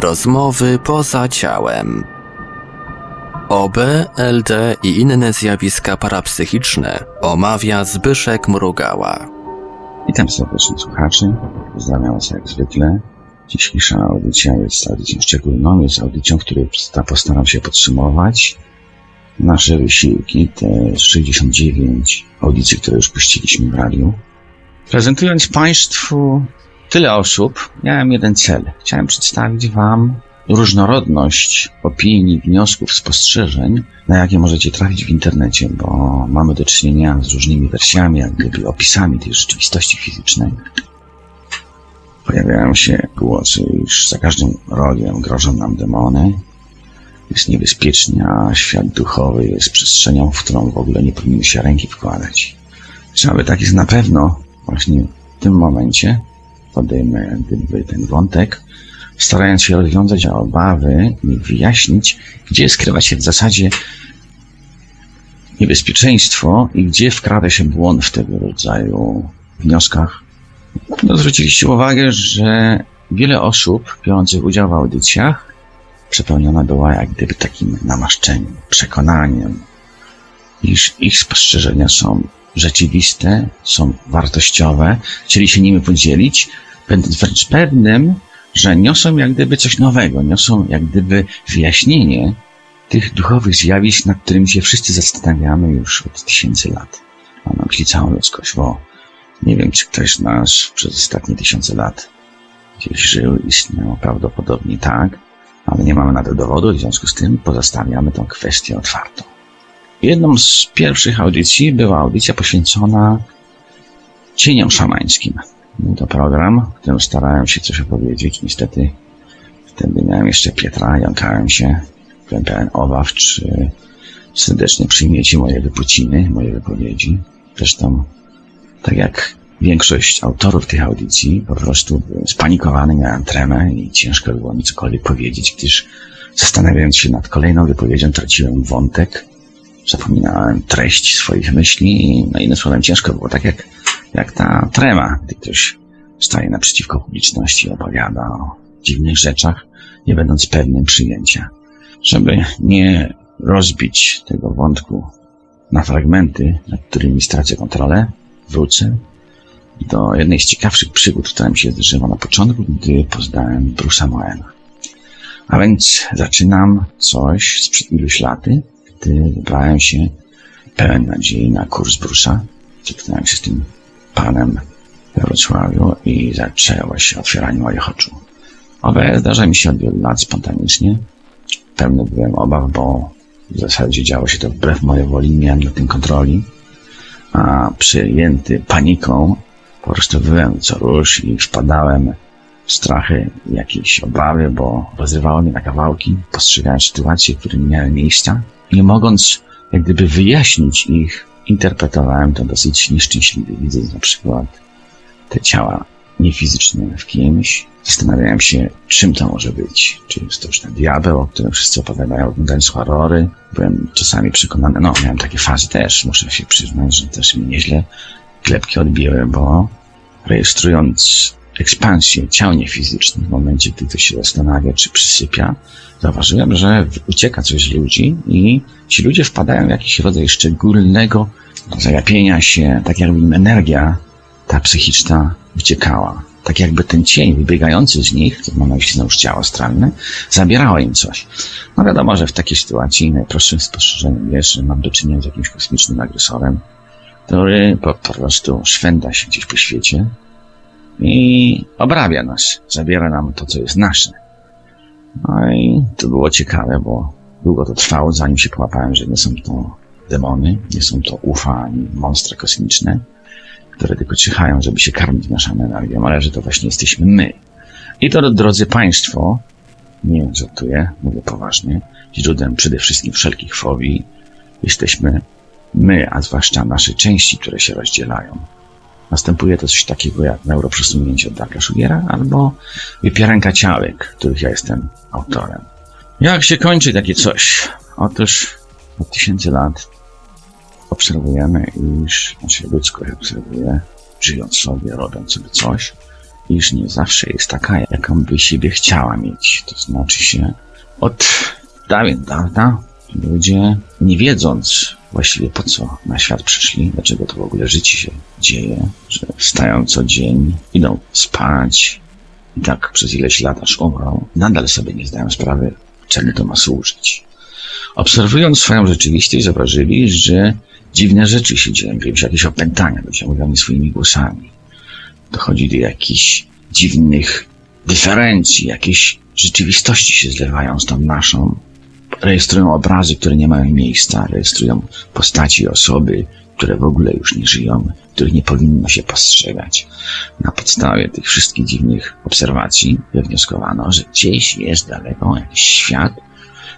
Rozmowy poza ciałem. OB, LD i inne zjawiska parapsychiczne omawia Zbyszek Mrugała. Witam serdecznie słuchaczy. Pozdrawiam Was jak zwykle. Dzisiejsza audycja jest audycją szczególną, jest audycją, której posta- postaram się podsumować nasze wysiłki, te 69 audycji, które już puściliśmy w radiu. Prezentując Państwu tyle osób, miałem jeden cel. Chciałem przedstawić Wam różnorodność opinii, wniosków, spostrzeżeń, na jakie możecie trafić w internecie, bo mamy do czynienia z różnymi wersjami, jak gdyby opisami tej rzeczywistości fizycznej. Pojawiają się głosy, iż za każdym rogiem grożą nam demony. Jest niebezpiecznie, a świat duchowy jest przestrzenią, w którą w ogóle nie powinny się ręki wkładać. Czy aby tak jest na pewno, właśnie w tym momencie podejmę gdyby ten wątek, starając się rozwiązać obawy i wyjaśnić, gdzie skrywa się w zasadzie niebezpieczeństwo i gdzie wkrada się błąd w tego rodzaju wnioskach. No, zwróciliście uwagę, że wiele osób biorących udział w audycjach przepełniona była jak gdyby takim namaszczeniem, przekonaniem, iż ich spostrzeżenia są rzeczywiste, są wartościowe, chcieli się nimi podzielić, wręcz pewnym, że niosą jak gdyby coś nowego, niosą jak gdyby wyjaśnienie tych duchowych zjawisk, nad którymi się wszyscy zastanawiamy już od tysięcy lat. Mam na myśli całą ludzkość, bo nie wiem, czy ktoś z nas przez ostatnie tysiące lat gdzieś żył, istniał, prawdopodobnie tak, ale nie mamy na to dowodu, w związku z tym pozostawiamy tę kwestię otwartą. Jedną z pierwszych audycji była audycja poświęcona cieniom szamańskim. To program, w którym starałem się coś opowiedzieć. Niestety wtedy miałem jeszcze Pietra, jąkałem się. Byłem pełen obaw, czy serdecznie przyjmiecie moje wypociny, moje wypowiedzi. Zresztą, tak jak większość autorów tych audycji, po prostu byłem spanikowany, miałem tremę i ciężko było mi cokolwiek powiedzieć, gdyż zastanawiając się nad kolejną wypowiedzią, traciłem wątek, zapominałem treść swoich myśli i no innym słowem ciężko było, tak jak, jak ta trema, gdy ktoś staje naprzeciwko publiczności i opowiada o dziwnych rzeczach, nie będąc pewnym przyjęcia. Żeby nie rozbić tego wątku na fragmenty, nad którymi stracę kontrolę, wrócę do jednej z ciekawszych przygód, która mi się zdarzyła na początku, gdy poznałem Bruce'a Moena. A więc zaczynam coś sprzed iluś laty, gdy wybrałem się pełen nadziei na kurs Bruce'a. Zetknąłem się z tym panem we Wrocławiu i zaczęło się otwieranie moich oczu. Owe zdarza mi się od wielu lat spontanicznie. Pełny byłem obaw, bo w zasadzie działo się to wbrew mojej woli, miałem na tym kontroli. A przejęty paniką po prostu byłem co rusz i wpadałem w strachy, jakieś obawy, bo rozrywało mnie na kawałki, postrzegałem sytuacje, które miały miejsca. Nie mogąc jak gdyby wyjaśnić ich, interpretowałem to dosyć nieszczęśliwie, widząc na przykład te ciała niefizyczne w kimś. Zastanawiałem się, czym to może być. Czy jest to już ten diabeł, o którym wszyscy opowiadają, oglądając horrory. Byłem czasami przekonany, no miałem takie fazy też, muszę się przyznać, że też mi nieźle klepki odbiły, bo rejestrując ekspansję ciał niefizycznych w momencie, gdy ktoś się zastanawia, czy przysypia, zauważyłem, że ucieka coś z ludzi i ci ludzie wpadają w jakiś rodzaj szczególnego zajapienia się, tak jakby im energia ta psychiczna uciekała. Tak jakby ten cień wybiegający z nich, to mam na myśli już ciało astralne, zabierało im coś. No wiadomo, że w takiej sytuacji najprostszym spostrzeżeniem jest, że mam do czynienia z jakimś kosmicznym agresorem, który po prostu szwenda się gdzieś po świecie i obrabia nas, zabiera nam to, co jest nasze. No i to było ciekawe, bo długo to trwało, zanim się połapałem, że nie są to demony, nie są to ufa ani monstra kosmiczne, które tylko czyhają, żeby się karmić naszą energią, ale że to właśnie jesteśmy my. I to, drodzy Państwo, nie żartuję, mówię poważnie, źródłem przede wszystkim wszelkich fobii jesteśmy my, a zwłaszcza nasze części, które się rozdzielają. Następuje to coś takiego jak neuroprzesunięcie Darka Szugiera albo wypieranka ciałek, których ja jestem autorem. Jak się kończy takie coś? Otóż od tysięcy lat obserwujemy, iż, znaczy ludzkość obserwuje, żyjąc sobie, robiąc sobie coś, iż nie zawsze jest taka, jaką by siebie chciała mieć. To znaczy się od dawien dawna ludzie, nie wiedząc właściwie po co na świat przyszli, dlaczego to w ogóle życie się dzieje, że wstają co dzień, idą spać i tak przez ileś lat aż umrą, nadal sobie nie zdają sprawy, czemu to ma służyć. Obserwując swoją rzeczywistość, zauważyli, że dziwne rzeczy się dzieją, się jakieś opętania, ludzie mówią swoimi głosami. Dochodzi do jakichś dziwnych dyferencji, jakieś rzeczywistości się zlewają z tą naszą. Rejestrują obrazy, które nie mają miejsca, rejestrują postaci osoby, które w ogóle już nie żyją, których nie powinno się postrzegać. Na podstawie tych wszystkich dziwnych obserwacji wywnioskowano, że gdzieś jest daleko jakiś świat,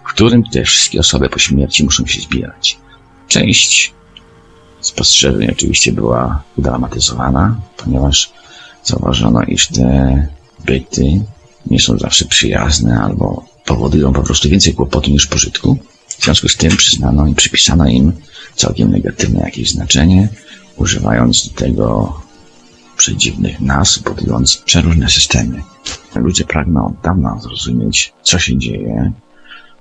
w którym te wszystkie osoby po śmierci muszą się zbierać. Część spostrzeżeń oczywiście była udramatyzowana, ponieważ zauważono, iż te byty nie są zawsze przyjazne albo powodują po prostu więcej kłopotu niż pożytku. W związku z tym przyznano i przypisano im całkiem negatywne jakieś znaczenie, używając do tego przedziwnych nazw, budując przeróżne systemy. Ludzie pragną od dawna zrozumieć, co się dzieje,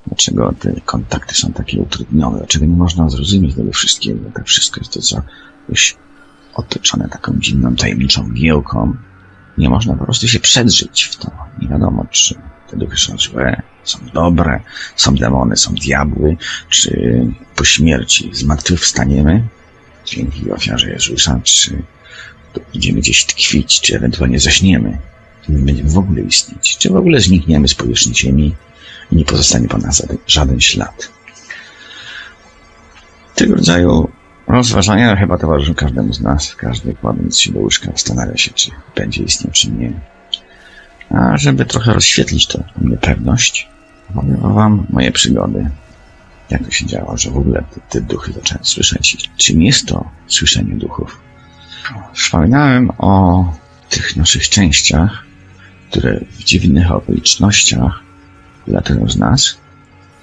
dlaczego te kontakty są takie utrudnione, dlaczego nie można zrozumieć tego wszystkiego. To wszystko jest to, co już otoczone taką dziwną, tajemniczą mgiełką. Nie można po prostu się przedrzeć w to. Nie wiadomo, czy te duchy są złe, są dobre, są demony, są diabły, czy po śmierci zmartwychwstaniemy dzięki ofiarze Jezusa, czy będziemy gdzieś tkwić, czy ewentualnie zaśniemy i nie będziemy w ogóle istnieć, czy w ogóle znikniemy z powierzchni ziemi i nie pozostanie po nas żaden, żaden ślad. Tego rodzaju rozważania chyba towarzyszą każdemu z nas. Każdy kładąc się do łóżka zastanawia się, czy będzie istniał, czy nie. A żeby trochę rozświetlić tę niepewność, opowiem wam moje przygody. Jak to się działo, że w ogóle te, te duchy zacząłem słyszeć. Czym jest to słyszenie duchów? Wspominałem o tych naszych częściach, które w dziwnych okolicznościach wylatują z nas,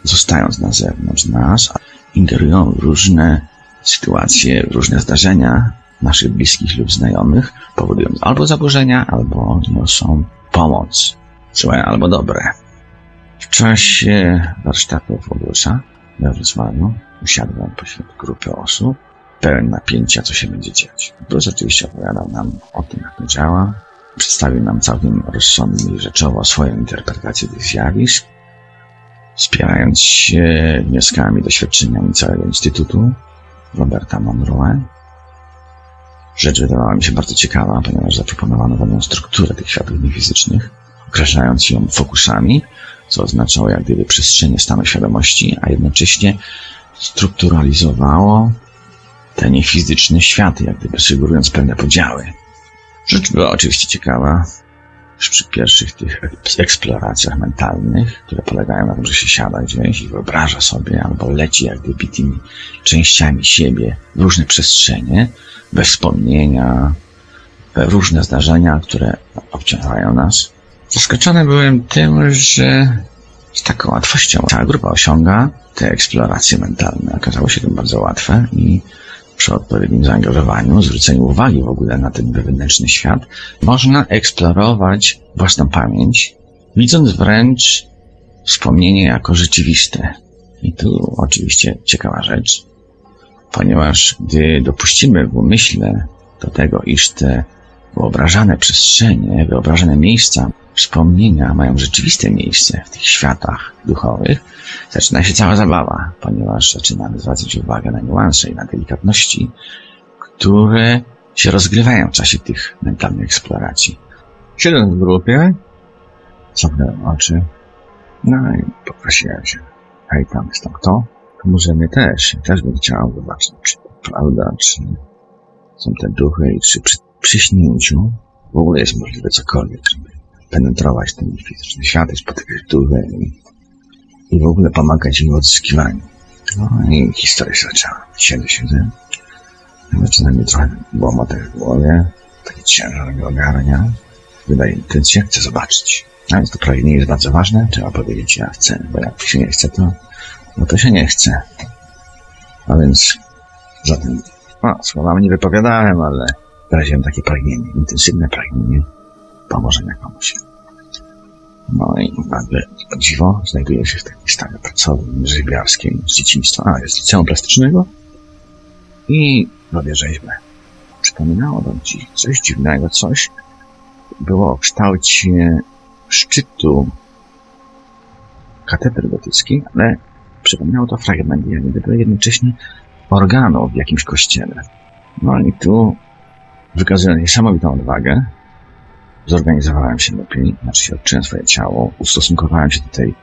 zostając na zewnątrz nas, ingerują w różne sytuacje, różne zdarzenia naszych bliskich lub znajomych, powodując albo zaburzenia, albo niosą pomoc, złe albo dobre. W czasie warsztatów Ogłosza we Wrocławiu usiadłem pośród grupy osób, pełen napięcia, co się będzie dziać. Bruce oczywiście opowiadał nam o tym, jak to działa, przedstawił nam całkiem rozsądnie i rzeczowo swoją interpretację tych zjawisk, wspierając się wnioskami, doświadczeniami całego Instytutu Roberta Monroe. Rzecz wydawała mi się bardzo ciekawa, ponieważ zaproponowano pewną strukturę tych światów niefizycznych, określając ją fokusami, co oznaczało jak gdyby przestrzenie stanu świadomości, a jednocześnie strukturalizowało te niefizyczne światy, jak gdyby sugerując pewne podziały. Rzecz była oczywiście ciekawa, już przy pierwszych tych eksploracjach mentalnych, które polegają na tym, że się siada gdzieś i wyobraża sobie, albo leci jak gdyby tymi częściami siebie w różne przestrzenie, we wspomnienia, we różne zdarzenia, które obciążają nas. Zaskoczony byłem tym, że z taką łatwością cała grupa osiąga te eksploracje mentalne. Okazało się to bardzo łatwe i przy odpowiednim zaangażowaniu, zwróceniu uwagi w ogóle na ten wewnętrzny świat, można eksplorować własną pamięć, widząc wręcz wspomnienie jako rzeczywiste. I tu oczywiście ciekawa rzecz, ponieważ gdy dopuścimy w umyśle do tego, iż te wyobrażane przestrzenie, wyobrażane miejsca, wspomnienia mają rzeczywiste miejsce w tych światach duchowych, zaczyna się cała zabawa, ponieważ zaczynamy zwracać uwagę na niuanse i na delikatności, które się rozgrywają w czasie tych mentalnych eksploracji. Siedząc w grupie, zamknąłem oczy, no i poprosiłem się, hej, tam jest tam kto? To może my też, też bym chciał zobaczyć, czy to prawda, czy są te duchy i czy przy, przy śnięciu w ogóle jest możliwe cokolwiek, żeby penetrować ten fizyczny świat i spotykać duchy i, i w ogóle pomagać im w odzyskiwaniu. No i historia się zaczęła. Siedzę, siedzę. Zaczyna mi trochę łomotać w głowie. Taki ciężar mnie ogarnia. Wydaje intencję, chcę zobaczyć. A więc to pragnienie jest bardzo ważne. Trzeba powiedzieć, ja chcę, bo jak się nie chce, to, no to się nie chce. A więc zatem, no, słowami nie wypowiadałem, ale wyraziłem takie pragnienie, intensywne pragnienie pomożenia komuś. No i nagle, dziwo, znajduję się w takiej stanie pracowni rzeźbiarskiej z dzieciństwa, a jest liceum plastycznego i robię rzeźbę. Przypominało to ci coś dziwnego, coś było o kształcie szczytu katedry gotyckiej, ale przypominało to fragment jak gdyby jednocześnie organu w jakimś kościele. No i tu wykazując niesamowitą odwagę, zorganizowałem się lepiej, znaczy się odczułem swoje ciało, ustosunkowałem się do tej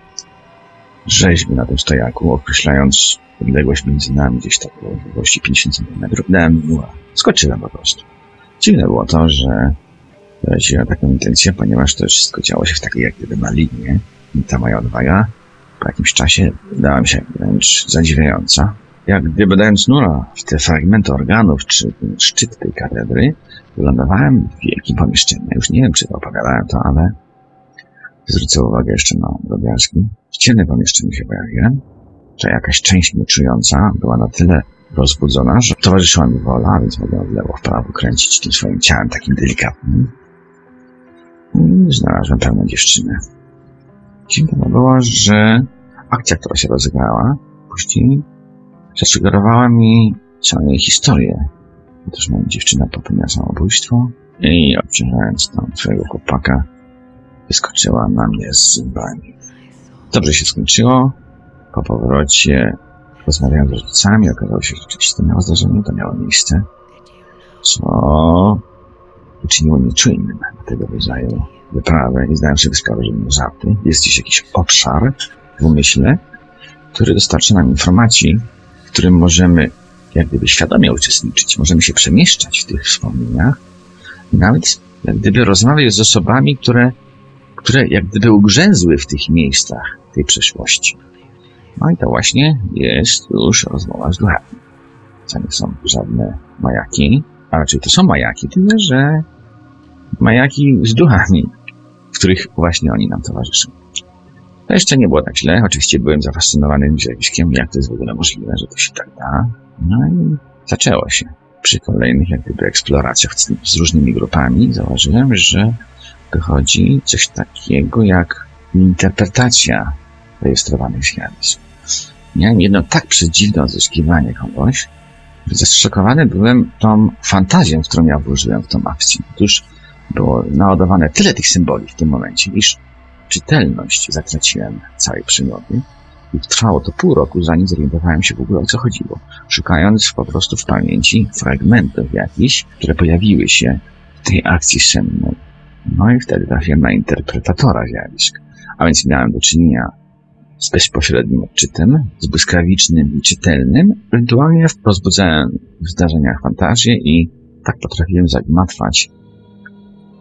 rzeźby na tym stojaku, określając odległość między nami gdzieś tak o odległości 50 cm. Dałem muła. Skoczyłem po prostu. Dziwne było to, że wyraziłem taką intencję, ponieważ to wszystko działo się w takiej jak gdyby na i ta moja odwaga po jakimś czasie wydała mi się wręcz zadziwiająca. Jak gdyby dając nura w te fragmenty organów, czy szczyt tej katedry, wylądowałem w wielkim pomieszczeniu. Już nie wiem, czy to opowiadałem to, ale zwrócę uwagę jeszcze na drobiazgi. W ciemnym pomieszczeniu się pojawiłem, że jakaś część mnie czująca była na tyle rozbudzona, że towarzyszyła mi wola, więc mogłem w lewo, w prawo kręcić tym swoim ciałem takim delikatnym. I znalazłem pełną dziewczynę. Dziwne było, że akcja, która się rozegrała, później zasugerowała mi całą jej historię. Otóż moja dziewczyna popełniła samobójstwo i obciążając tam swojego chłopaka, wyskoczyła na mnie z zębami. Dobrze się skończyło. Po powrocie rozmawiałem z rodzicami, okazało się, że rzeczywiście to miało zdarzenie, to miało miejsce, co uczyniło mnie czujnym na tego rodzaju wyprawę i zdałem sobie sprawę, że nie żarty. Jest gdzieś jakiś obszar w umyśle, który dostarcza nam informacji, w którym możemy jak gdyby świadomie uczestniczyć, możemy się przemieszczać w tych wspomnieniach nawet jak gdyby rozmawiać z osobami, które, które jak gdyby ugrzęzły w tych miejscach tej przeszłości. No i to właśnie jest już rozmowa z duchami. To nie są żadne majaki, a raczej to są majaki, tyle że majaki z duchami, w których właśnie oni nam towarzyszą. To jeszcze nie było tak źle. Oczywiście byłem zafascynowany zjawiskiem, jak to jest w ogóle możliwe, że to się tak da. No i zaczęło się. Przy kolejnych jak gdyby eksploracjach z, z różnymi grupami zauważyłem, że wychodzi coś takiego jak interpretacja rejestrowanych zjawisk. Miałem jedno tak przedziwne odzyskiwanie kogoś, że zaszokowany byłem tą fantazją, którą ja włożyłem w tą akcję. Otóż było naładowane tyle tych symboli w tym momencie, iż czytelność zatraciłem całej przygody. I trwało to pół roku, zanim zorientowałem się w ogóle o co chodziło. Szukając po prostu w pamięci fragmentów jakichś, które pojawiły się w tej akcji sennej. No i wtedy trafiłem na interpretatora zjawisk. A więc miałem do czynienia z bezpośrednim odczytem, z błyskawicznym i czytelnym. Ewentualnie rozbudzałem w zdarzeniach fantazję i tak potrafiłem zagmatwać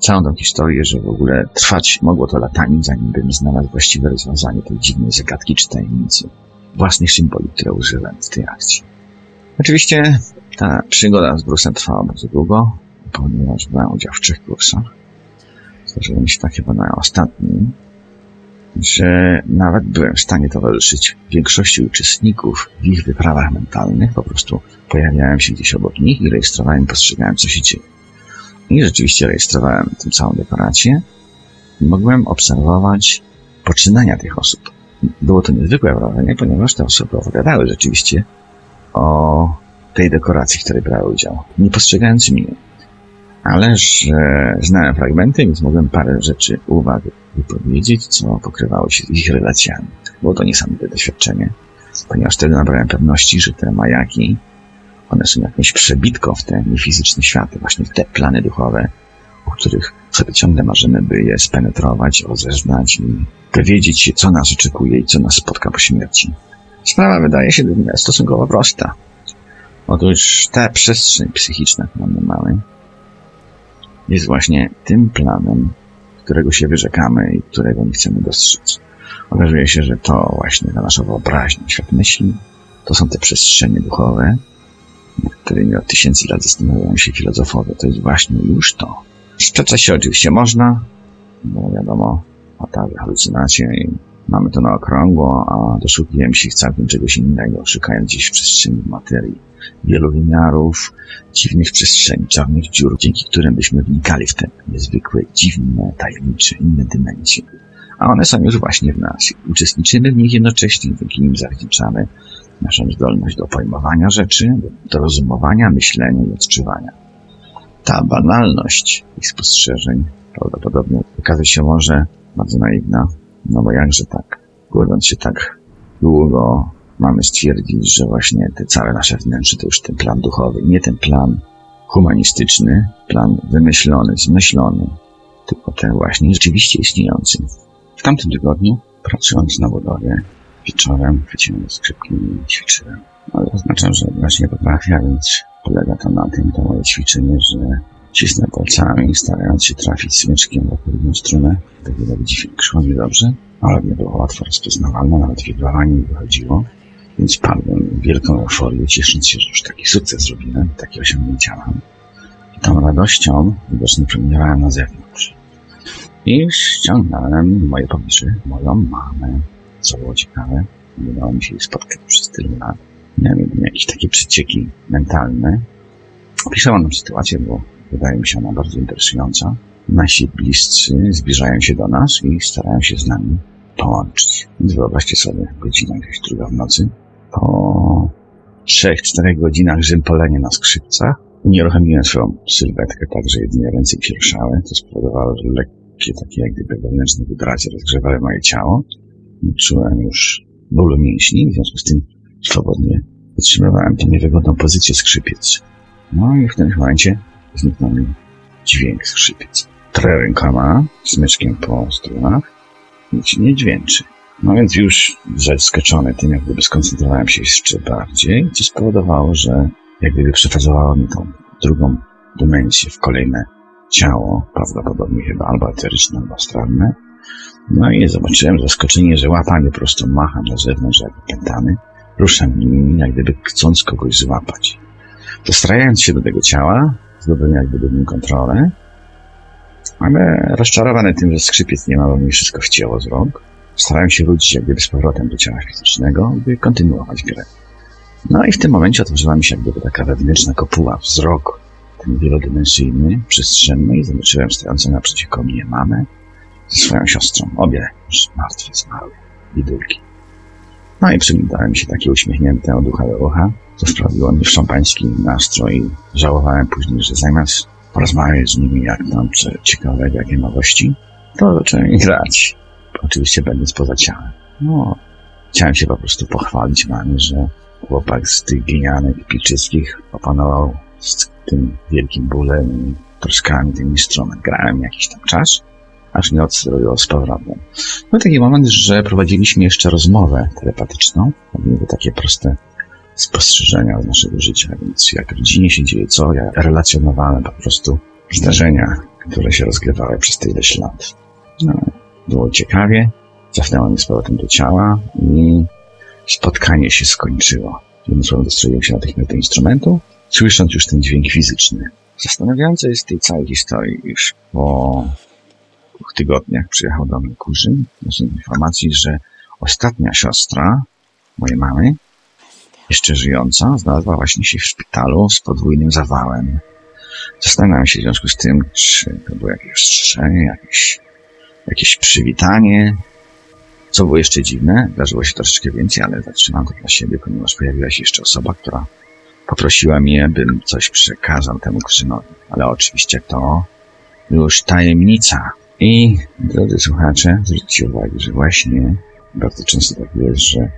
całą tą historię, że w ogóle trwać mogło to latami, zanim bym znalazł właściwe rozwiązanie tej dziwnej zagadki czy tajemnicy własnych symboli, które użyłem w tej akcji. Oczywiście ta przygoda z Brusem trwała bardzo długo, ponieważ brałem udział w trzech kursach. Zdarzyło mi się tak chyba na ostatnim, że nawet byłem w stanie towarzyszyć większości uczestników w ich wyprawach mentalnych. Po prostu pojawiałem się gdzieś obok nich i rejestrowałem, postrzegałem, co się dzieje. I rzeczywiście rejestrowałem tę całą dekorację mogłem obserwować poczynania tych osób. Było to niezwykłe wrażenie, ponieważ te osoby opowiadały rzeczywiście o tej dekoracji, w której brały udział, nie postrzegając mnie. Ale że znałem fragmenty, więc mogłem parę rzeczy uwag wypowiedzieć, co pokrywało się z ich relacjami. Było to niesamowite doświadczenie, ponieważ wtedy nabrałem pewności, że te majaki one są jakąś przebitką w te niefizyczne światy, właśnie w te plany duchowe, o których sobie ciągle marzymy, by je spenetrować, rozeznać i dowiedzieć się, co nas oczekuje i co nas spotka po śmierci. Sprawa wydaje się stosunkowo prosta. Otóż ta przestrzeń psychiczna, którą my mamy, jest właśnie tym planem, którego się wyrzekamy i którego nie chcemy dostrzec. Okazuje się, że to właśnie ta nasza wyobraźnia, świat myśli, to są te przestrzenie duchowe, którymi od tysięcy lat zastanawiają się filozofowie. To jest właśnie już to. Sprzeczać się oczywiście można, bo wiadomo, fatały, halucynacje i Mamy to na okrągło, a doszukiłem się całkiem czegoś innego, szukając gdzieś w przestrzeni materii wielu wymiarów, dziwnych przestrzeni, czarnych dziur, dzięki którym byśmy wnikali w te niezwykłe, dziwne, tajemnicze, inne dymencje. A one są już właśnie w nas. Uczestniczymy w nich jednocześnie, dzięki nim zawdzięczamy naszą zdolność do pojmowania rzeczy, do rozumowania, myślenia i odczuwania. Ta banalność ich spostrzeżeń prawdopodobnie okazać się może bardzo naiwna, no bo jakże tak, głodząc się tak długo, mamy stwierdzić, że właśnie te całe nasze wnętrze to już ten plan duchowy, nie ten plan humanistyczny, plan wymyślony, zmyślony, tylko ten właśnie rzeczywiście istniejący. W tamtym tygodniu, pracując na budowie, wieczorem chwyciłem skrzypki i ćwiczyłem. Ale oznaczam, że właśnie potrafię, więc polega to na tym, to moje ćwiczenie, że cisnę palcami, starając się trafić smyczkiem w odpowiednią strunę. Tak jak dźwięk szło mi dobrze, ale nie było łatwo rozpoznawalne, nawet wibrowanie nie wychodziło. Więc padłem wielką euforię, ciesząc się, że już taki sukces zrobiłem, takie osiągnięcia mam. I tą radością widocznie przemieniowałem na zewnątrz. I ściągnąłem moje pobliże, moją mamę, co było ciekawe. Nie udało mi się jej spotkać przez tyle lat. Miałem jakieś takie przecieki mentalne. Opisałam nam sytuację, bo wydaje mi się ona bardzo interesująca. Nasi bliscy zbliżają się do nas i starają się z nami połączyć. Więc wyobraźcie sobie, godzina jakaś druga w nocy. Po trzech, czterech godzinach rzępolenia na skrzypcach unieruchomiłem swoją sylwetkę tak, że jedynie ręce mi się ruszały. To spowodowało, że lekkie takie jak gdyby wewnętrzne wibracje rozgrzewały moje ciało. Czułem już bólu mięśni, w związku z tym swobodnie wytrzymywałem tę niewygodną pozycję skrzypiec. No i w tym momencie zniknął mi dźwięk skrzypiec. Trę rękoma, smyczkiem po strunach, nic nie dźwięczy. No więc już zaskoczony tym, jak gdyby skoncentrowałem się jeszcze bardziej, co spowodowało, że jak gdyby przefazowało mi tą drugą dymensję w kolejne ciało, prawdopodobnie chyba albo eteryczne, albo astralne. No i zobaczyłem zaskoczenie, że łapanie prosto macha na zewnątrz jak pętany. Ruszam nim, jak gdyby chcąc kogoś złapać. Dostrajając się do tego ciała, zdobyłem jak gdyby nim kontrolę, ale rozczarowany tym, że skrzypiec nie ma, bo mi wszystko wcięło z rąk, starałem się wrócić jak gdyby z powrotem do ciała fizycznego, by kontynuować grę. No i w tym momencie otworzyła mi się jak gdyby taka wewnętrzna kopuła, wzrok, ten wielodymensyjny, przestrzenny i zobaczyłem stojącą naprzeciwko mnie mamę ze swoją siostrą, obie już martwe, zmarłe, bidulki. No i przyglądałem się takie uśmiechnięte od ucha do ucha, co wprawiło mnie w szampański nastrój. Żałowałem później, że zamiast porozmawiać z nimi, jak tam co ciekawego, jakie nowości, to zacząłem grać. Oczywiście będąc poza ciałem. No, chciałem się po prostu pochwalić mamie, że chłopak z tych glinianych pilczyckich opanował z tym wielkim bólem i troskami ten instrument. Grałem jakiś tam czas, aż nie odstroiło z powrotem. No taki moment, że prowadziliśmy jeszcze rozmowę telepatyczną. Były takie proste spostrzeżenia z naszego życia, więc jak w rodzinie się dzieje co, ja relacjonowałem po prostu zdarzenia, które się rozgrywały przez tyleś lat. No, było ciekawie, cofnęło mnie z powrotem do ciała i spotkanie się skończyło. Słowem dostroiłem się natychmiast do instrumentu, słysząc już ten dźwięk fizyczny. Zastanawiające jest tej całej historii, iż po dwóch tygodniach przyjechał do mnie kurzyn, z informacji, że ostatnia siostra mojej mamy, jeszcze żyjąca, znalazła właśnie się w szpitalu z podwójnym zawałem. Zastanawiam się w związku z tym, czy to było jakieś ostrzeżenie, jakieś, jakieś przywitanie. Co było jeszcze dziwne, zdarzyło się troszeczkę więcej, ale zatrzymam to dla siebie, ponieważ pojawiła się jeszcze osoba, która poprosiła mnie, bym coś przekazał temu kuzynowi. Ale oczywiście to już tajemnica. I, drodzy słuchacze, zwróćcie uwagę, że właśnie bardzo często tak jest, że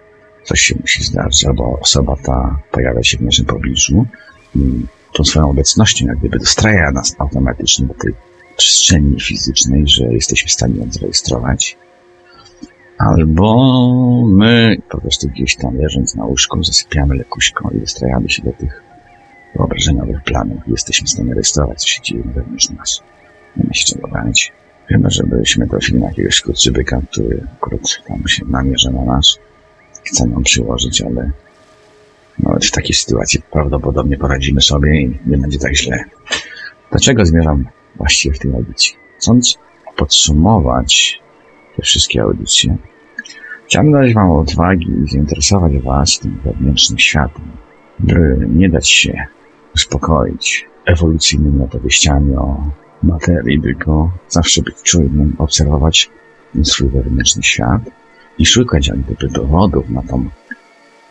coś się musi zdarzyć, albo osoba ta pojawia się w naszym pobliżu i tą swoją obecnością jak gdyby dostraja nas automatycznie do tej przestrzeni fizycznej, że jesteśmy w stanie ją zarejestrować. Albo my po prostu gdzieś tam leżąc na łóżku zasypiamy lekuśką i dostrajamy się do tych wyobrażeniowych planów i jesteśmy w stanie rejestrować, co się dzieje wewnątrz nas. Nie ma się czego bać. Chyba, żebyśmy trafili na jakiegoś skurczybyka, który akurat tam się namierza na nas chce nam przyłożyć, ale nawet w takiej sytuacji prawdopodobnie poradzimy sobie i nie będzie tak źle. Do czego zmierzam właściwie w tej audycji? Chcąc podsumować te wszystkie audycje, Chciałbym dać Wam odwagi i zainteresować Was tym wewnętrznym światem, by nie dać się uspokoić ewolucyjnymi opowieściami o materii, tylko zawsze być czujnym, obserwować swój wewnętrzny świat i szukać jak gdyby dowodów na tą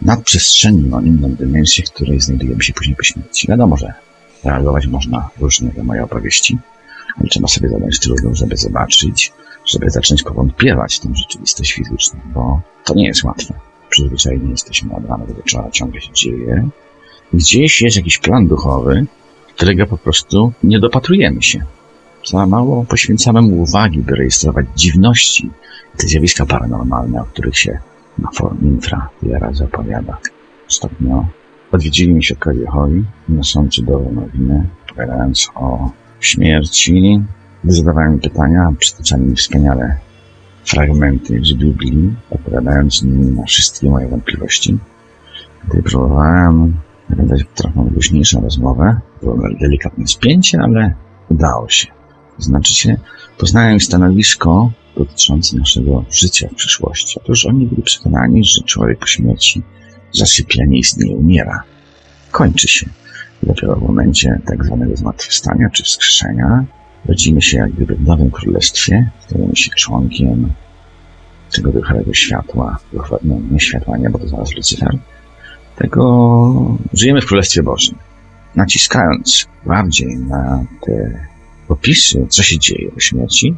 nadprzestrzenną, inną dymensję, w której znajdujemy się później po śmierci. Wiadomo, że reagować można różnie na moje opowieści, ale trzeba sobie zadać trudno, żeby zobaczyć, żeby zacząć powątpiewać w tę rzeczywistość fizyczną, bo to nie jest łatwe. Przyzwyczajeni jesteśmy od rana do wieczora, ciągle się dzieje. Gdzieś jest jakiś plan duchowy, którego po prostu nie dopatrujemy się. Za mało poświęcamy mu uwagi, by rejestrować dziwności, te zjawiska paranormalne, o których się na forum infra wiele razy opowiada. Ostatnio odwiedzili mnie świadkowie Jehowi, niosący do nowiny, opowiadając o śmierci, zadawałem pytania, przytaczali mi wspaniale fragmenty z Biblii, odpowiadając nimi na wszystkie moje wątpliwości. Gdy próbowałem nawiązać trochę luźniejszą rozmowę, było delikatne spięcie, ale udało się. Znaczy się, poznałem stanowisko dotyczące naszego życia w przyszłości. Otóż oni byli przekonani, że człowiek po śmierci zasypia, nie istnieje, umiera. Kończy się. Dopiero w momencie tak zwanego zmartwychwstania czy wskrzeszenia rodzimy się jak gdyby w nowym królestwie, stajemy się członkiem tego duchowego światła, no, nie światła, nie, bo to zaraz Lucyfer, tego żyjemy w Królestwie Bożym. Naciskając bardziej na te opisy, co się dzieje po śmierci,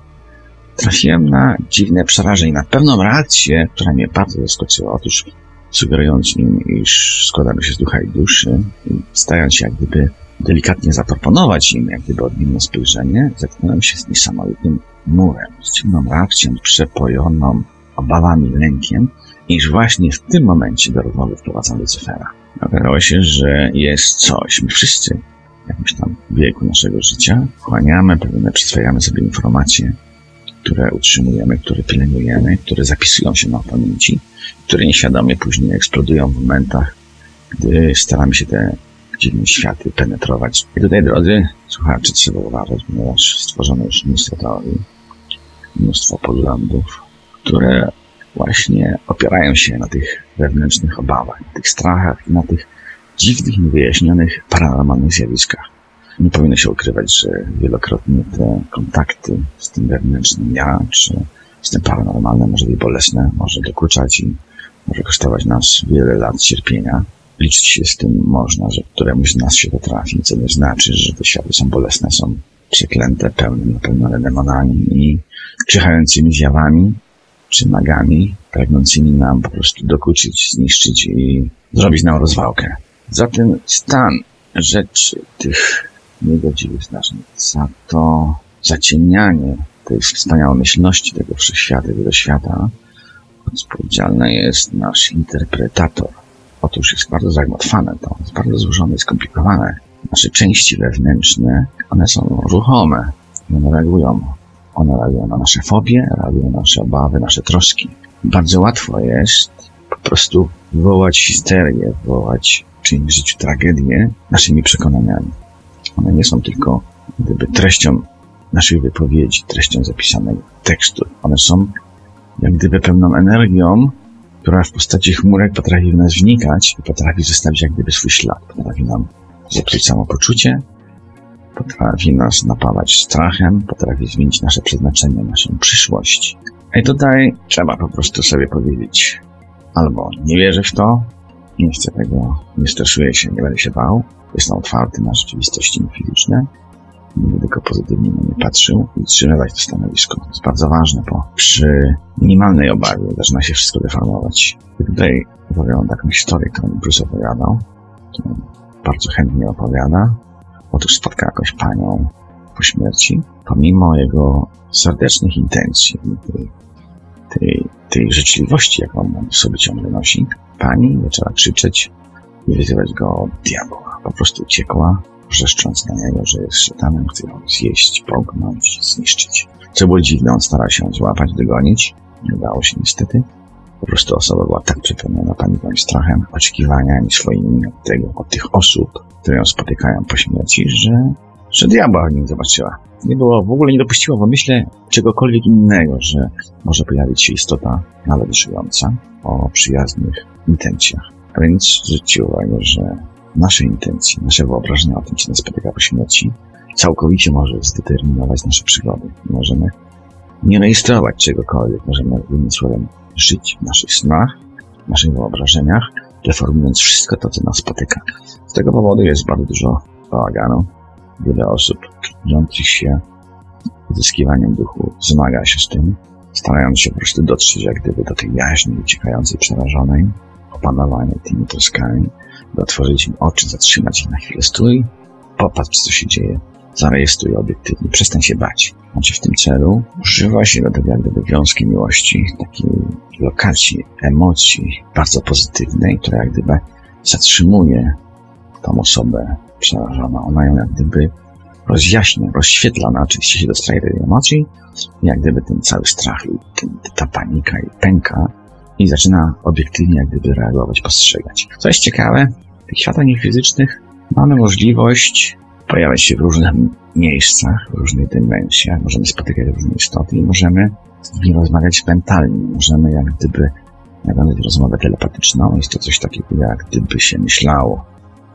trafiłem na dziwne przerażenie, na pewną reakcję, która mnie bardzo zaskoczyła. Otóż sugerując im, iż składamy się z ducha i duszy, i starając się jak gdyby delikatnie zaproponować im jak gdyby odmienne spojrzenie, zetknąłem się z niesamowitym murem, z dziwną reakcją przepojoną obawami, lękiem, iż właśnie w tym momencie do rozmowy wprowadzam Lucyfera. Okazało się, że jest coś. My wszyscy jakimś tam wieku naszego życia chłaniamy, pewne przyswajamy sobie informacje, które utrzymujemy, które pielęgnujemy, które zapisują się na pamięci, które nieświadomie później eksplodują w momentach, gdy staramy się te dziwne światy penetrować. I tutaj, drodzy słuchacze, trzeba uważać, ponieważ stworzono już mnóstwo teorii, mnóstwo poglądów, które właśnie opierają się na tych wewnętrznych obawach, na tych strachach i na tych dziwnych, niewyjaśnionych, paranormalnych zjawiskach. Nie powinno się ukrywać, że wielokrotnie te kontakty z tym wewnętrznym ja, czy z tym paranormalnym może być bolesne, może dokuczać i może kosztować nas wiele lat cierpienia. Liczyć się z tym można, że któremuś z nas się to trafi, co nie znaczy, że te światy są bolesne, są przeklęte, pełne, napełnione demonami i czyhającymi zjawami, czy magami, pragnącymi nam po prostu dokuczyć, zniszczyć i zrobić nam rozwałkę. Za ten stan rzeczy, tych niegodziwych zdarzeń, za to zaciemnianie tej wspaniałomyślności tego wszechświata, tego świata, odpowiedzialny jest nasz interpretator. Otóż jest bardzo zagmatwane to, jest bardzo złożone skomplikowane. Nasze części wewnętrzne, one są ruchome one reagują one reagują na nasze fobie, reagują na nasze obawy, nasze troski. Bardzo łatwo jest po prostu wywołać histerię, wywołać czyimś życiu tragedię naszymi przekonaniami. One nie są tylko gdyby treścią naszych wypowiedzi, treścią zapisanego tekstu. One są jak gdyby pełną energią, która w postaci chmurek potrafi w nas wnikać i potrafi zostawić jak gdyby swój ślad. Potrafi nam zepsuć samopoczucie, potrafi nas napawać strachem, potrafi zmienić nasze przeznaczenie, naszą przyszłość. I tutaj trzeba po prostu sobie powiedzieć, albo nie wierzę w to, nie chcę tego, nie stresuję się, nie będę się bał, jestem otwarty na rzeczywistości fizyczne, nie będę tylko pozytywnie na nie patrzył i trzymywać to stanowisko. To jest bardzo ważne, bo przy minimalnej obawie zaczyna się wszystko deformować. I tutaj opowiadam taką historię, którą Bruce opowiadał, którą bardzo chętnie opowiada, Otóż spotkał jakąś panią po śmierci, pomimo jego serdecznych intencji, tej, tej, tej życzliwości, jaką on w sobie ciągle nosi, pani zaczęła krzyczeć i wyzywać go od diabła. Po prostu uciekła, wrzeszcząc na niego, że jest szatanem, chce ją zjeść, pognąć, zniszczyć. Co było dziwne, on starał się złapać, dogonić. Nie udało się niestety. Po prostu osoba była tak przepełniona paniką i strachem, oczekiwaniami swoimi od tego, od tych osób, które ją spotykają po śmierci, że, że diabła nim zobaczyła. Nie było, w ogóle nie dopuściła w myślę czegokolwiek innego, że może pojawić się istota nawet żyjąca o przyjaznych intencjach. A więc zwróćcie uwagę, że nasze intencje, nasze wyobrażenia o tym, co nas spotyka po śmierci, całkowicie może zdeterminować nasze przygody. Możemy nie rejestrować czegokolwiek, możemy jednym słowem żyć w naszych snach, w naszych wyobrażeniach, deformując wszystko to, co nas spotyka. Z tego powodu jest bardzo dużo bałaganu. Wiele osób trudzących się uzyskiwaniem duchu zmaga się z tym, starając się po prostu dotrzeć jak gdyby do tej jaźni uciekającej, przerażonej, opanowanej tymi troskami, otworzyć im oczy, zatrzymać ich na chwilę. Stój, popatrz, co się dzieje, zarejestruj obiektywnie, przestań się bać. Znaczy w tym celu używa się do tego jak gdyby wiązki miłości, takiej lokacji, emocji bardzo pozytywnej, która jak gdyby zatrzymuje tą osobę przerażoną. Ona ją jak gdyby rozjaśnia, rozświetla, ona oczywiście się dostaje tej emocji, jak gdyby ten cały strach lub ten, ta panika i pęka i zaczyna obiektywnie jak gdyby reagować, postrzegać. Co jest ciekawe, w tych światach niefizycznych mamy możliwość pojawiać się w różnych miejscach, w różnych dymensjach, możemy spotykać różne istoty i możemy z nimi rozmawiać mentalnie, możemy jak gdyby nawiązać rozmowę telepatyczną, jest to coś takiego jak gdyby się myślało,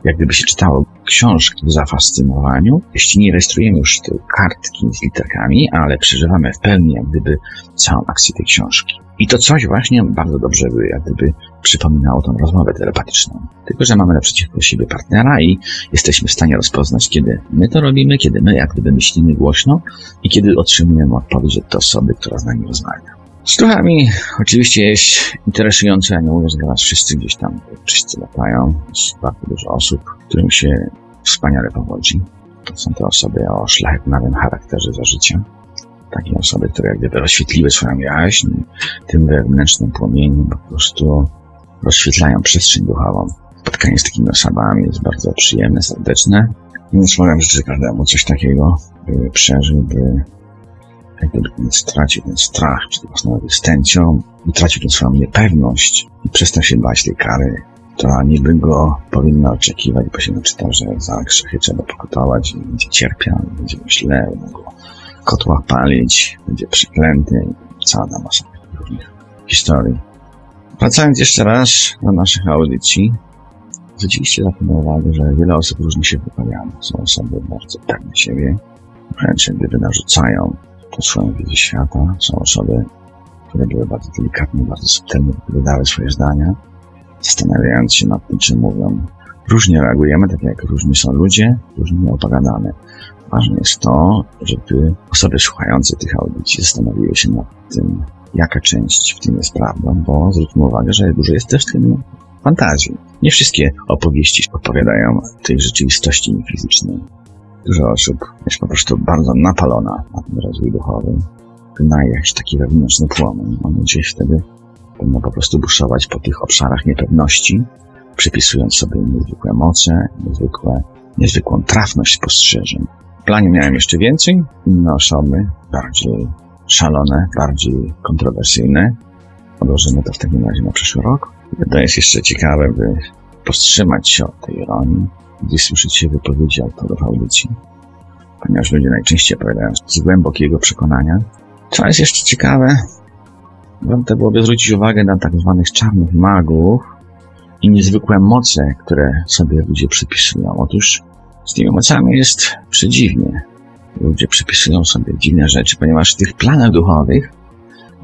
jak gdyby się czytało książki w zafascynowaniu, jeśli nie rejestrujemy już tej kartki z literkami, ale przeżywamy w pełni jak gdyby całą akcję tej książki. I to coś właśnie bardzo dobrze by jak gdyby przypominało tą rozmowę telepatyczną. Tylko, że mamy naprzeciwko siebie partnera i jesteśmy w stanie rozpoznać, kiedy my to robimy, kiedy my jak gdyby myślimy głośno i kiedy otrzymujemy odpowiedź od osoby, która z nami rozmawia. Z duchami oczywiście jest interesujące, ja nie mówię, że nas wszyscy gdzieś tam wszyscy latają. Jest bardzo dużo osób, którym się wspaniale powodzi. To są te osoby o szlachetnym charakterze za życia. Takie osoby, które jak gdyby rozświetliły swoją jaźń, tym wewnętrznym płomieniem po prostu rozświetlają przestrzeń duchową. Spotkanie z takimi osobami jest bardzo przyjemne, serdeczne. Więc mogę życzę każdemu coś takiego, by przeżył, by jak gdyby nie stracił ten strach przed własną egzystencją, utracił tę swoją niepewność i przestał się bać tej kary, która niby go powinna oczekiwać, bo się naczytał, że za grzechy trzeba pokutować i będzie cierpiał, będzie źle, będą go w kotłach palić, będzie przeklęty, cała ta masa różnych historii. Wracając jeszcze raz do naszych audycji, zwróciliście taką uwagę, że wiele osób różnie się wypowiada. Są osoby bardzo pewne siebie, wręcz gdyby narzucają swoją wizję świata. Są osoby, które były bardzo delikatne, bardzo subtelne, wypowiadały swoje zdania, zastanawiając się nad tym, czym mówią. Różnie reagujemy, tak jak różni są ludzie, różnie opowiadamy. Ważne jest to, żeby osoby słuchające tych audycji zastanowiły się nad tym, jaka część w tym jest prawdą, bo zwróćmy uwagę, że dużo jest też w tym fantazji. Nie wszystkie opowieści odpowiadają tej rzeczywistości fizycznej. Dużo osób jest po prostu bardzo napalona na ten rozwój duchowy, na jakiś taki wewnętrzny płomień. On gdzieś wtedy powinno po prostu buszować po tych obszarach niepewności, przypisując sobie niezwykłe moce, niezwykłe, niezwykłą trafność spostrzeżeń. W planie miałem jeszcze więcej, inne osoby, bardziej szalone, bardziej kontrowersyjne. Odłożymy to w takim razie na przyszły rok. To jest jeszcze ciekawe, by powstrzymać się od tej ironii, gdy słyszycie wypowiedzi autorów audycji, ponieważ ludzie najczęściej opowiadają z głębokiego przekonania. Co jest jeszcze ciekawe, warto byłoby zwrócić uwagę na tak zwanych czarnych magów i niezwykłe moce, które sobie ludzie przypisują. Otóż z tymi mocami jest przedziwnie. Ludzie przypisują sobie dziwne rzeczy, ponieważ w tych planach duchowych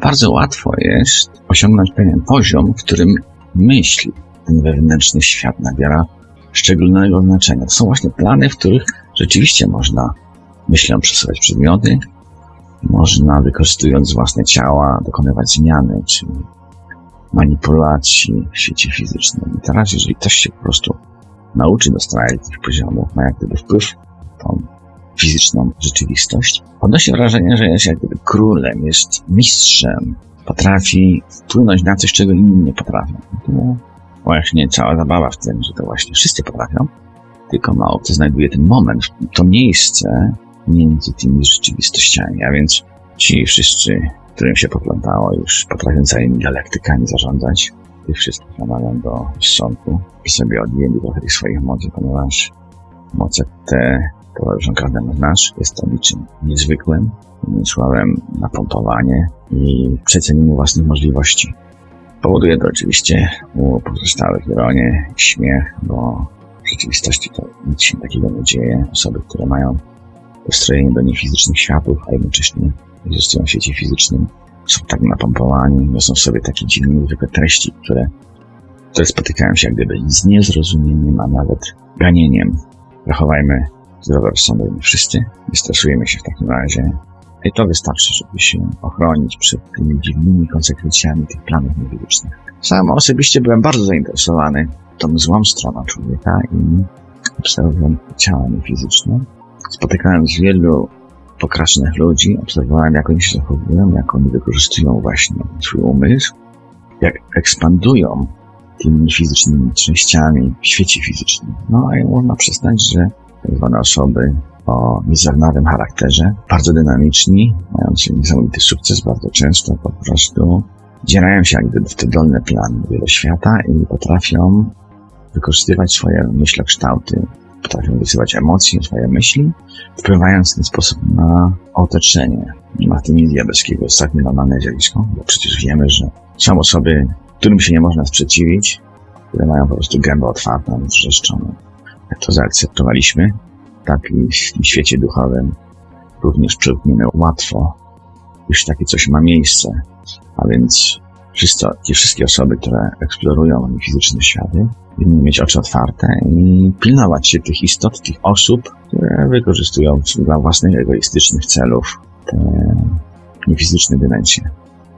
bardzo łatwo jest osiągnąć pewien poziom, w którym myśl, ten wewnętrzny świat nabiera szczególnego znaczenia. To są właśnie plany, w których rzeczywiście można myślą przesuwać przedmioty, można wykorzystując własne ciała dokonywać zmiany, czy manipulacji w świecie fizycznym. I teraz, jeżeli ktoś się po prostu nauczy dostać tych poziomów, ma jak gdyby wpływ tą fizyczną rzeczywistość, odnosi wrażenie, że jest jak gdyby królem, jest mistrzem, potrafi wpłynąć na coś, czego inni nie potrafią. To właśnie cała zabawa w tym, że to właśnie wszyscy potrafią, tylko mało kto znajduje ten moment, to miejsce między tymi rzeczywistościami, a więc ci wszyscy, którym się poplątało już potrafią całymi galaktykami zarządzać, tych wszystkich namawiam do sądu i sobie odjęli trochę tych swoich mocy, ponieważ moce te towarzyszą każdemu z nas. Jest to niczym niezwykłym, innym słowem napompowanie i przecenienie własnych możliwości. Powoduje to oczywiście u pozostałych ironię, śmiech, bo w rzeczywistości to nic się takiego nie dzieje. Osoby, które mają ustrojenie do niefizycznych światów, a jednocześnie egzystują w świecie fizycznym, są tak napompowani, niosą sobie takie dziwne, niezwykłe treści, które, które spotykają się jak gdyby z niezrozumieniem, a nawet ganieniem. Zachowajmy zdrowy rozsądek wszyscy, nie stresujemy się w takim razie. I to wystarczy, żeby się ochronić przed tymi dziwnymi konsekwencjami tych planów niefizycznych. Sam osobiście byłem bardzo zainteresowany tą złą stroną człowieka i obserwowałem ciała niefizyczne. Spotykałem z wielu pokracznych ludzi, obserwowałem jak oni się zachowują, jak oni wykorzystują właśnie swój umysł, jak ekspandują tymi niefizycznymi częściami w świecie fizycznym. No i można przyznać, że zwane osoby o niezawnanym charakterze, bardzo dynamiczni, mający niesamowity sukces bardzo często po prostu dzierają się jak gdyby w te dolne plany wieloświata i potrafią wykorzystywać swoje myślokształty, potrafią wysyłać emocje, swoje myśli, wpływając w ten sposób na otoczenie. Nie ma w tym nic diabelskiego, tak normalne zjawisko, bo przecież wiemy, że są osoby, którym się nie można sprzeciwić, które mają po prostu gębę otwartą, wrzeszczoną. To zaakceptowaliśmy, tak i w tym świecie duchowym również przełkniemy łatwo, już takie coś ma miejsce. A więc wszyscy, te wszystkie osoby, które eksplorują fizyczne światy, powinny mieć oczy otwarte i pilnować się tych istot, tych osób, które wykorzystują dla własnych egoistycznych celów te niefizyczne dymencje.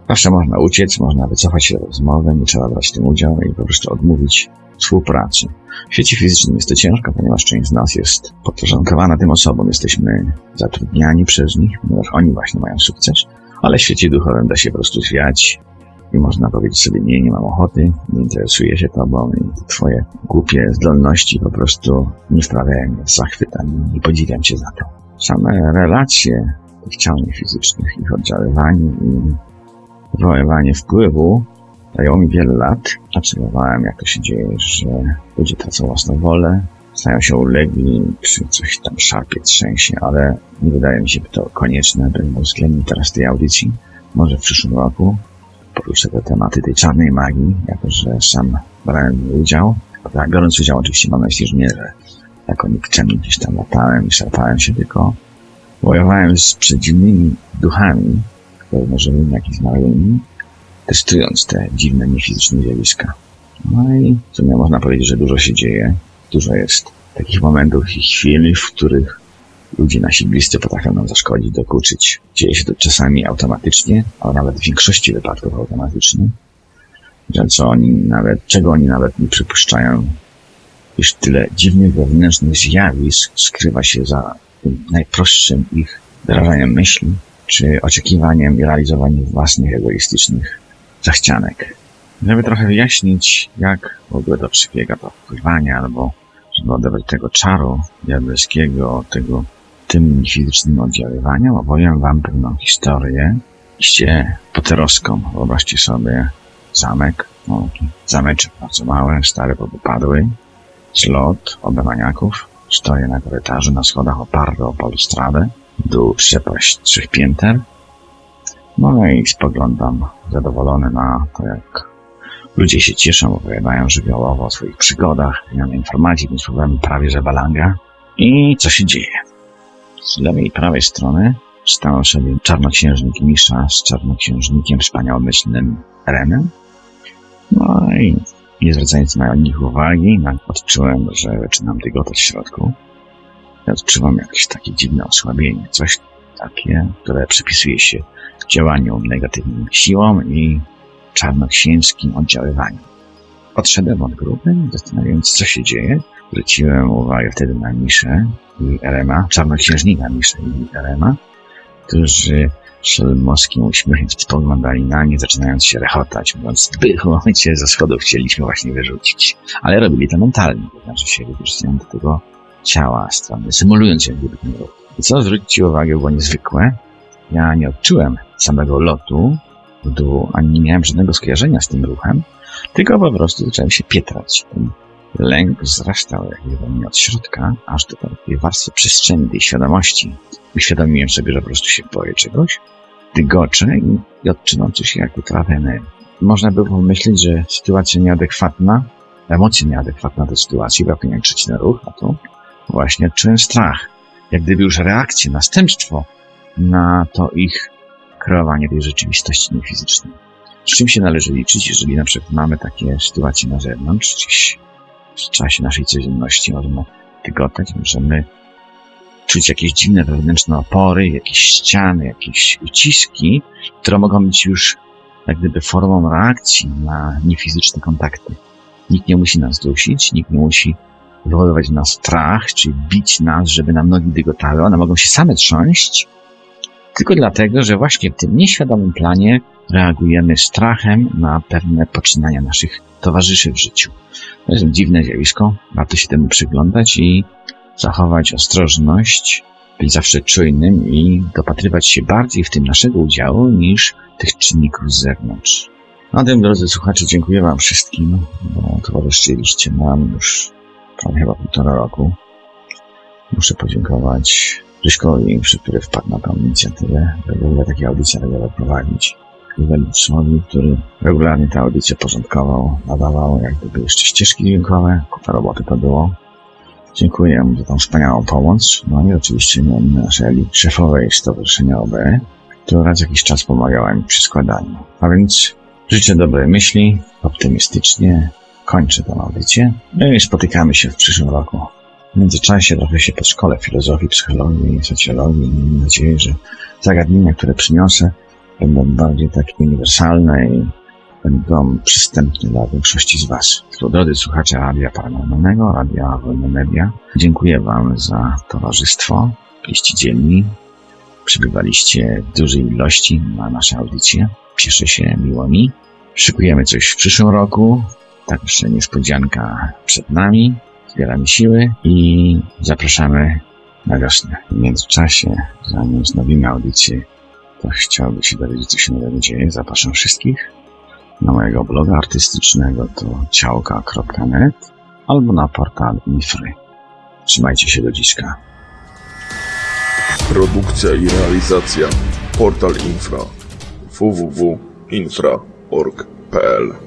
Zawsze można uciec, można wycofać się do rozmowy, nie trzeba brać w tym udziału i po prostu odmówić współpracy. W świecie fizycznym jest to ciężko, ponieważ część z nas jest podporządkowana tym osobom. Jesteśmy zatrudniani przez nich, ponieważ oni właśnie mają sukces. Ale w świecie duchowym da się po prostu zwiać i można powiedzieć sobie, nie, nie mam ochoty, nie interesuje się tobą i twoje głupie zdolności po prostu nie wprawiają mnie w zachwyt, ani nie podziwiam cię za to. Same relacje tych ciał fizycznych, ich oddziaływanie i wywoływanie wpływu zajęło mi wiele lat. Obserwowałem, jak to się dzieje, że ludzie tracą własną wolę, stają się ulegli, czy coś tam szarpie, trzęsie, ale nie wydaje mi się to konieczne, bym uwzględnił teraz tej audycji. Może w przyszłym roku poruszę te tematy tej czarnej magii, jako że sam brałem udział. Tak, biorąc udział oczywiście mam na myśli, że nie, że jako nikczemny gdzieś tam latałem i szarpałem się, tylko wojowałem z przedziwnymi duchami, które możemy jakieś zmarłymi, testując te dziwne, niefizyczne zjawiska. No i w sumie można powiedzieć, że dużo się dzieje. Dużo jest takich momentów i chwil, w których ludzie nasi bliscy potrafią nam zaszkodzić, dokuczyć. Dzieje się to czasami automatycznie, ale nawet w większości wypadków automatycznie. Że co oni nawet, czego oni nawet nie przypuszczają, iż tyle dziwnych wewnętrznych zjawisk skrywa się za tym najprostszym ich wyrażaniem myśli, czy oczekiwaniem i realizowaniem własnych egoistycznych zachcianek. Żeby trochę wyjaśnić, jak w ogóle to przebiega to wpływanie, albo żeby odebrać tego czaru diabelskiego, tego tym fizycznym oddziaływaniu, opowiem wam pewną historię, iście poterowską. Wyobraźcie sobie zamek, no, zameczek bardzo mały, stary, bo wypadły, zlot obemaniaków, stoję na korytarzu, na schodach oparty o balustradę, dół przepaść trzech pięter, no i spoglądam zadowolony na to, jak ludzie się cieszą, opowiadają żywiołowo o swoich przygodach, wymiany informacji, tym słowem prawie że balanga. I co się dzieje? Z lewej i prawej strony stał sobie czarnoksiężnik Misza z czarnoksiężnikiem wspaniałomyślnym Renem. No i nie zwracając na nich uwagi, odczułem, że zaczynam dygotać w środku. Ja odczuwam jakieś takie dziwne osłabienie, coś takie, które przypisuje się działaniu negatywnym siłom i czarnoksięskim oddziaływaniu. Odszedłem od grupy, zastanawiając, co się dzieje. Zwróciłem uwagę wtedy na Miszę i Erema, czarnoksiężnika Miszę i Erema, którzy szelmowskim uśmiechem spoglądali na nie, zaczynając się rechotać, mówiąc, w momencie ze schodów chcieliśmy właśnie wyrzucić. Ale robili to mentalnie, to znaczy się wykorzystując do tego ciała strony, symulując jak gdyby ten. I co zwróćcie uwagę było niezwykłe, ja nie odczułem samego lotu w dół, ani nie miałem żadnego skojarzenia z tym ruchem, tylko po prostu zacząłem się pietrać tym Lęk wzrastał jak we mnie od środka, aż do takiej warstwy przestrzeni tej świadomości. Uświadomiłem sobie, że po prostu się boję czegoś, dygoczę i, odczuwam coś jak utratę energii. Można by pomyśleć, że sytuacja nieadekwatna, emocja nieadekwatna do sytuacji, brakuje krzycz na ruch, a tu właśnie odczułem strach. Jak gdyby już reakcję, następstwo na to ich kreowanie tej rzeczywistości niefizycznej. Z czym się należy liczyć, jeżeli na przykład mamy takie sytuacje na zewnątrz, gdzieś w czasie naszej codzienności możemy tygotać, możemy czuć jakieś dziwne wewnętrzne opory, jakieś ściany, jakieś uciski, które mogą być już jak gdyby formą reakcji na niefizyczne kontakty. Nikt nie musi nas dusić, nikt nie musi wywoływać w nas strach, czy bić nas, żeby nam nogi dygotały. One mogą się same trząść, tylko dlatego, że właśnie w tym nieświadomym planie reagujemy strachem na pewne poczynania naszych towarzyszy w życiu. To jest dziwne zjawisko, warto się temu przyglądać i zachować ostrożność, być zawsze czujnym i dopatrywać się bardziej w tym naszego udziału niż tych czynników z zewnątrz. Na tym, drodzy słuchacze, dziękuję Wam wszystkim, bo towarzyszyliście nam już prawie chyba półtora roku. Muszę podziękować Ryszkowi, który wpadł na tę inicjatywę, ogóle takie audycje regularnie prowadzić. Welitrzowi, który regularnie tę audycję porządkował, nadawał jak gdyby jeszcze ścieżki dźwiękowe, kupa roboty to było. Dziękuję mu za tą wspaniałą pomoc. No i oczywiście naszej szefowej Stowarzyszenia OB, która raz jakiś czas pomagała mi przy składaniu. A więc życzę dobrej myśli, optymistycznie kończę tę audycję. No i spotykamy się w przyszłym roku. W międzyczasie trochę się podszkolę filozofii, psychologii, socjologii i mam nadzieję, że zagadnienia, które przyniosę, będą bardziej takie uniwersalne i będą przystępne dla większości z Was. Drodzy słuchacze Radia Paranormalnego, Radia Wolne Media, dziękuję Wam za towarzystwo. Byliście dzielni, przybywaliście w dużej ilości na nasze audycje. Cieszę się, miło mi. Szykujemy coś w przyszłym roku, także niespodzianka przed nami. Zbieramy siły i zapraszamy na wiosnę. W międzyczasie, zanim wznowimy audycję, to chciałby się dowiedzieć, co się nowego dzieje. Zapraszam wszystkich na mojego bloga artystycznego to ciałka.net albo na portal Infry. Trzymajcie się do dziska. Produkcja i realizacja Portal Infra www.infra.org.pl